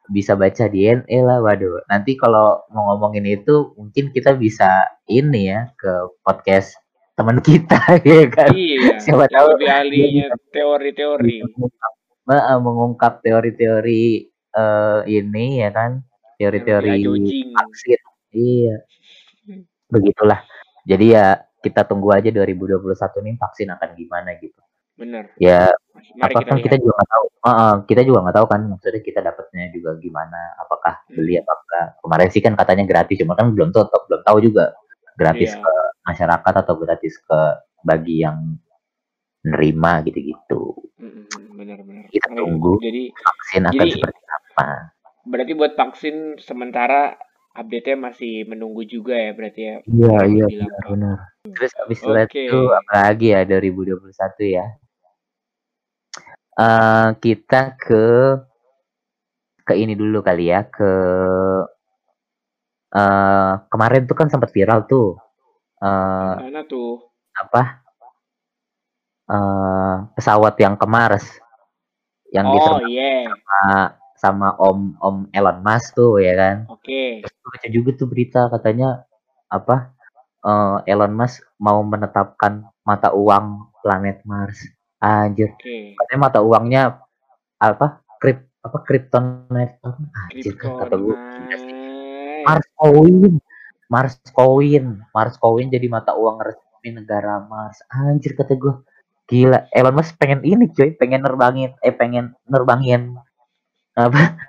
bisa baca DNA lah waduh. Nanti kalau mau ngomongin itu mungkin kita bisa ini ya ke podcast teman kita [laughs] ya kan? Iya. Siapa tahu ahlinya teori-teori. mengungkap, eh, mengungkap teori-teori eh, ini ya kan? Teori-teori vaksin. Iya. Begitulah. Jadi ya kita tunggu aja 2021 nih vaksin akan gimana gitu Bener. ya Mari apa kita kan lihat. kita juga nggak tahu Heeh, kita juga nggak tahu kan maksudnya kita dapatnya juga gimana apakah Hmm. beli apa enggak kemarin sih kan katanya gratis cuma kan belum tahu belum tahu juga gratis Iya. ke masyarakat atau gratis ke bagi yang nerima gitu-gitu Mm-mm, Bener-bener. Kita tunggu. Jadi vaksin akan Jadi- seperti apa berarti buat vaksin sementara update-nya masih menunggu juga ya berarti ya. iya iya bilang, benar terus habis Oke. itu apa lagi ya 2021 ya Eh kita ke ke ini dulu kali ya ke eh kemarin tuh kan sempat viral tuh eh Mana tuh? apa eh pesawat yang ke Mars yang Oh diterbang iya. sama, sama Om Om Elon Musk tuh ya kan Oke. Terus gue baca juga tuh berita katanya apa eh, Elon Musk mau menetapkan mata uang planet Mars. Anjir, Oke. katanya mata uangnya apa? Krip apa kryptonite. Anjir kata gue. Mars coin. Mars coin. Mars coin jadi mata uang resmi negara Mars. Anjir kata gue gila. Elon Musk pengen ini cuy. Pengen nerbangin eh pengen nerbangin apa?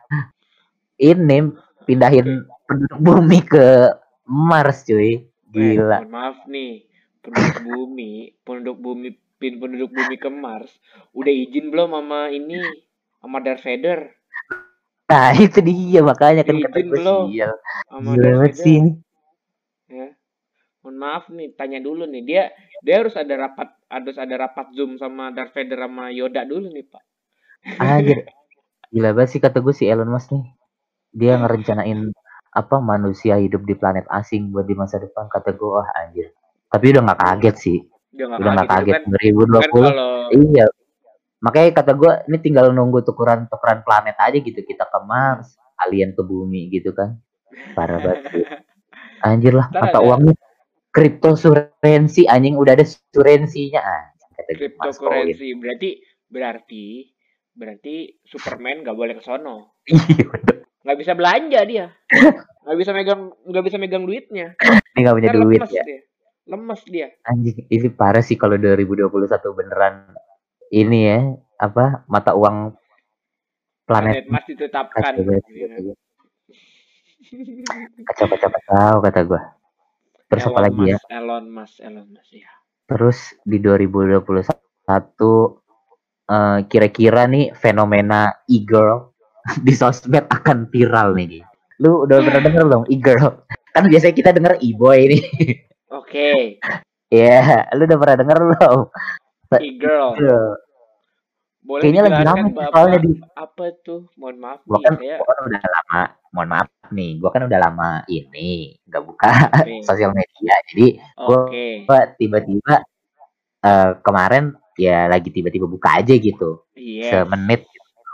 Ini pindahin penduduk bumi ke Mars cuy. Eh, gila. mohon maaf nih, penduduk bumi, penduduk bumi, pin penduduk bumi ke Mars, udah izin belum sama ini, sama Darth Vader, nah [laughs] itu dia makanya kan kata Izin gue belum? sial. sama gila Darth Vader. sih ini. Ya. Mohon maaf nih, tanya dulu nih, dia dia harus ada rapat, harus ada rapat zoom sama Darth Vader sama Yoda dulu nih pak. anjir. [laughs] Gila banget sih kata gue si Elon Musk nih. Dia ngerencanain apa manusia hidup di planet asing buat di masa depan kata gue wah anjir. Tapi udah nggak kaget sih Dia nggak udah nggak kaget, kan, 2020 kan kalau iya. Makanya kata gue ini tinggal nunggu tukeran tukeran planet aja gitu kita ke Mars alien ke bumi gitu kan. Parah banget. [laughs] Anjir lah mata uangnya? Cryptocurrency anjing udah ada surensinya. Koin. cryptocurrency berarti berarti berarti Superman nggak boleh ke sono, iya nggak bisa belanja dia, [laughs] nggak bisa megang nggak bisa megang duitnya, ini nggak punya duit ya. dia, lemes dia. anjing ini parah sih kalau 2021 beneran ini ya apa mata uang Planet planet Mars ditetapkan. kacau Iya. kacau kacau kacau kata gue terus apa Elon lagi ya Elon Musk, Elon Musk ya. terus di 2021 eh, kira-kira nih fenomena e-girl [laughs] di sosmed akan viral nih lu udah pernah denger belum e-girl kan biasanya kita denger e-boy nih [laughs] Oke, ya lu udah pernah denger belum e-girl. Girl. Boleh Kayaknya lagi rame Bapak soalnya di apa tuh? Mohon maaf gua kan, saya gua kan udah lama mohon maaf nih gua kan udah lama ini nggak buka Oke. [laughs] sosial media jadi Oke. gua tiba-tiba eh, kemarin ya lagi tiba-tiba buka aja gitu Yes. semenit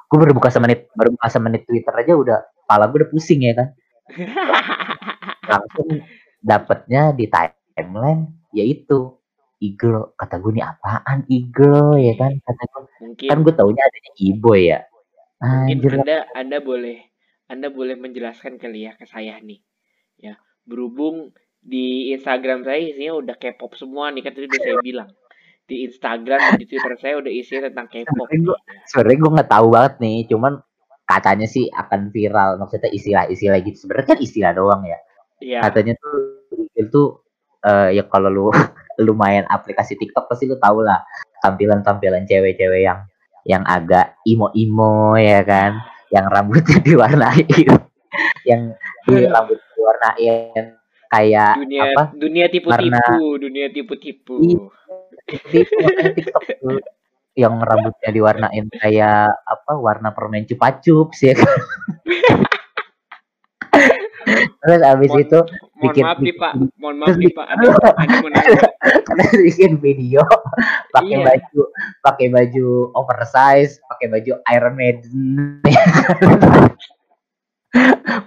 gue baru buka semenit baru buka semenit Twitter aja udah kepala gue udah pusing ya kan [laughs] langsung dapetnya di timeline yaitu Eagle kata gue nih apaan Eagle ya kan kata gue Mungkin kan gue taunya adanya e-boy ya mungkin anjir. Anda Anda boleh Anda boleh menjelaskan kali ya ke saya nih. Ya, berhubung di Instagram saya isinya udah K-pop semua nih kan tadi udah saya bilang. Di Instagram di Twitter saya udah isinya tentang K-pop. Sebenarnya gue nggak tahu banget nih cuman katanya sih akan viral maksudnya istilah-istilah gitu sebenarnya kan istilah doang ya Iya. katanya tuh itu eh ya kalau lu [laughs] lu main aplikasi TikTok pasti lu tahu lah tampilan-tampilan cewek-cewek yang yang agak imo-imo ya kan? Yang rambutnya [laughs] diwarnain. Yang di rambut diwarnain kayak dunia apa? dunia tipu-tipu, dunia tipu-tipu. Iya. TikTok tuh. Yang rambutnya diwarnain kayak apa? Warna permen cupa cups ya kan [laughs] terus abis Mohon- itu Mohon bikin- maaf nih Pak, bikin- mohon maaf terus nih bikin- Pak. Ada, ada mau nanya. karena bikin video [laughs] pakai Iya. baju pakai baju oversize pakai baju Iron Maiden [laughs]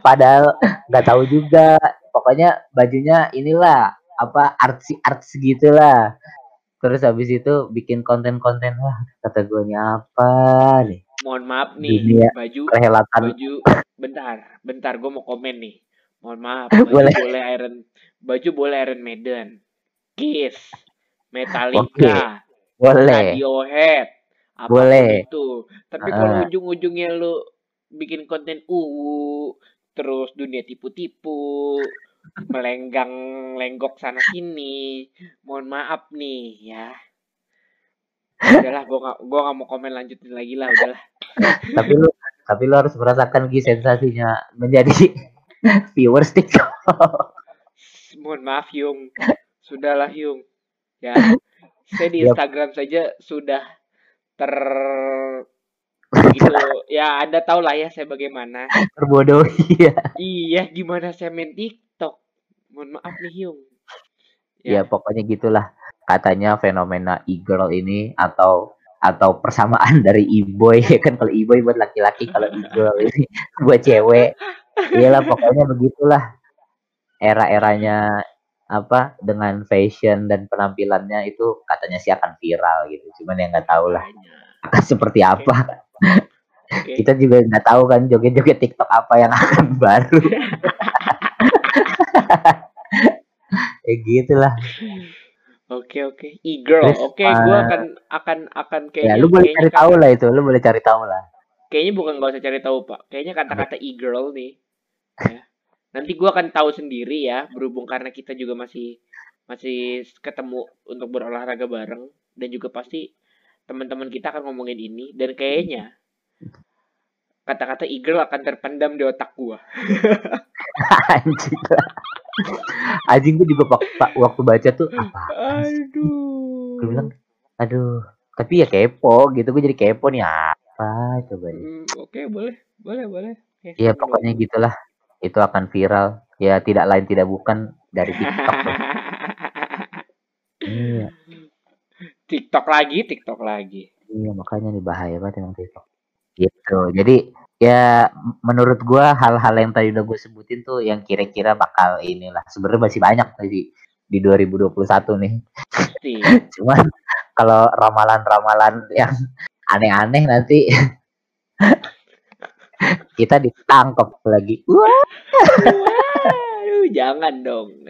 padahal nggak tahu juga pokoknya bajunya inilah apa artsy arts gitulah terus habis itu bikin konten-konten wah kata gue ini apa nih Mohon maaf nih, Dunia baju perhelatan baju bentar, bentar gue mau komen nih. Mohon maaf, baju Boleh. boleh, Iron baju boleh Iron Maiden. Kiss, Metallica, boleh Radiohead, apa pun Boleh. itu. Tapi kalau Ah. ujung-ujungnya lu bikin konten UU, terus dunia tipu-tipu, melenggang lenggok sana sini, mohon maaf nih ya. Udahlah, gua gak, gua gak mau komen lanjutin lagi lah, udahlah. tapi lu tapi lu harus merasakan sensasinya menjadi viewers TikTok. Mohon maaf Yung, sudahlah Yung. Ya, saya di. Instagram saja sudah ter gitu. Ya anda tahu lah ya saya bagaimana. Terbodohi ya iya gimana saya main TikTok? Mohon maaf nih Yung. Ya. Pokoknya gitulah. Katanya fenomena e-girl ini atau atau persamaan [laughs] dari e-boy. Ya kan kalau e-boy buat laki-laki kalau e-girl ini buat cewek iyalah pokoknya begitulah era-eranya apa dengan fashion dan penampilannya itu katanya sih akan viral gitu. Cuman yang nggak tahu lah akan [laughs] seperti apa. Kita juga nggak tahu kan joget-joget TikTok apa yang akan [laughs] baru. [laughs] Ya gitulah. Oke oke, e-girl. Terus, Oke, gua uh, akan akan akan ya kayaknya lu boleh cari tahu lah itu lu boleh cari tahu lah. Kayaknya bukan nggak usah cari tahu pak. Kayaknya kata-kata e-girl nih. Ya. Nanti gua akan tahu sendiri ya, berhubung karena kita juga masih masih ketemu untuk berolahraga bareng dan juga pasti teman-teman kita akan ngomongin ini dan kayaknya kata-kata e-girl akan terpendam di otak gua. [laughs] anjing anjing gue juga pak, waktu baca tuh apa Aduh. gue bilang aduh tapi ya kepo gitu gue jadi kepo nih apa coba Hmm, Oke, boleh, boleh, boleh. Oke, ya seneng pokoknya gitulah itu akan viral. Ya tidak lain tidak bukan dari TikTok [laughs] iya. TikTok lagi, TikTok lagi. iya makanya nih bahaya banget emang TikTok. Gitu. Jadi ya menurut gua hal-hal yang tadi udah gue sebutin tuh yang kira-kira bakal inilah. Sebenarnya masih banyak tadi di 2021 nih. [laughs] Cuman kalau ramalan-ramalan yang aneh-aneh nanti [laughs] kita ditangkap lagi wah jangan dong. [laughs]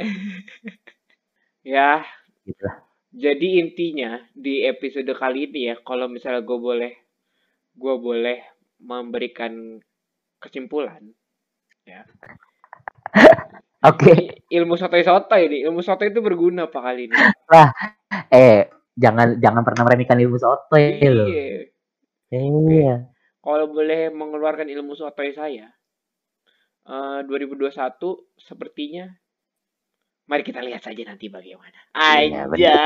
ya, gitu lah. jadi intinya di episode kali ini ya, kalau misalnya gue boleh, gue boleh memberikan kesimpulan. [laughs] oke Ini ilmu sotoy-sotoy nih, ilmu sotoy itu berguna apa kali ini? eh jangan jangan pernah meremehkan ilmu soto ya lo Iya. iya Kalau boleh mengeluarkan ilmu sotoy saya, eh 2021 sepertinya Mari kita lihat saja nanti bagaimana. Iya. Aja.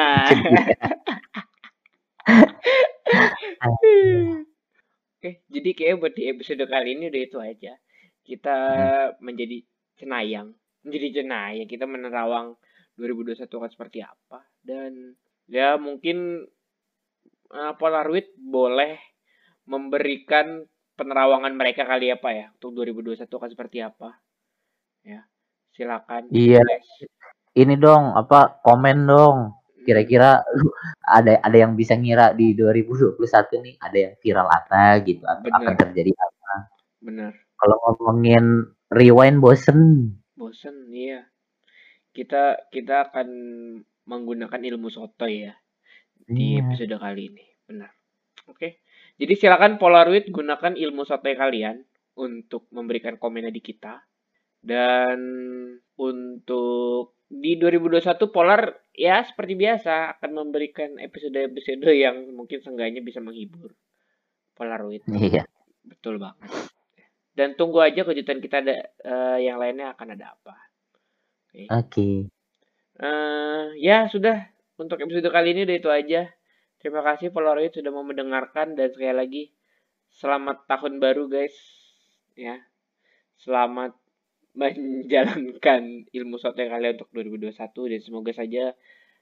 Oke, [laughs] jadi kayak buat di episode kali ini udah itu aja. Kita menjadi cenayang, menjadi cenayang. Kita menerawang 2021 akan seperti apa dan ya mungkin uh, Polaroid boleh memberikan penerawangan mereka kali apa ya untuk 2021 akan seperti apa. Ya. Silakan. Iya. Ini dong apa komen dong kira-kira ada ada yang bisa ngira di 2021 nih ada yang viral apa gitu atau Bener. akan terjadi apa bener kalau ngomongin rewind bosen bosen iya kita kita akan menggunakan ilmu sotoy ya di Iya. episode kali ini benar oke jadi silakan Polaroid gunakan ilmu sotoy kalian untuk memberikan komennya di kita. Dan untuk di 2021 Polar ya seperti biasa akan memberikan episode-episode yang mungkin seenggaknya bisa menghibur Polaroid. Iya. Betul banget. Dan tunggu aja kejutan kita ada eh, yang lainnya akan ada apa. Oke. Eh ya sudah. Untuk episode kali ini udah itu aja terima kasih Polaroid sudah mau mendengarkan. Dan sekali lagi selamat tahun baru guys. Ya. Selamat menjalankan ilmu soto kalian untuk 2021 dan semoga saja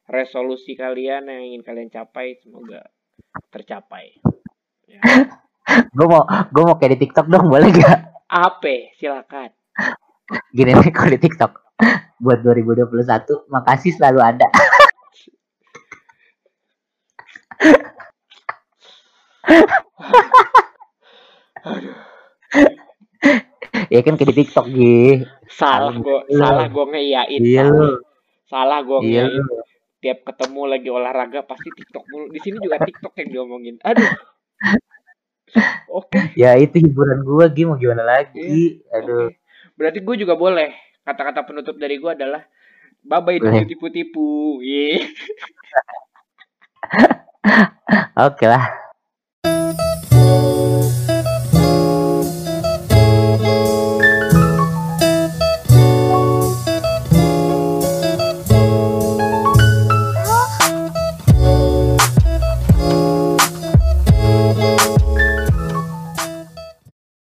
resolusi kalian yang ingin kalian capai semoga tercapai. Ya. [laughs] gue mau gue mau kayak di TikTok dong boleh gak apa? Silakan. Gini [laughs] nih kalau di TikTok? Buat 2021 makasih selalu ada aduh. Ya kan kayak di TikTok gitu salah gua lu. salah gua ngeiyain iya salah. lu. Salah gua iya ngeiyain tiap ketemu lagi olahraga pasti TikTok mulu. Di sini juga TikTok yang diomongin. Aduh. Oke. Ya itu hiburan gue Gi. Mau gimana lagi? Aduh oke. berarti gue juga boleh. Kata-kata penutup dari gua adalah bye bye Boleh. tipu-tipu. Iya. [laughs] oke lah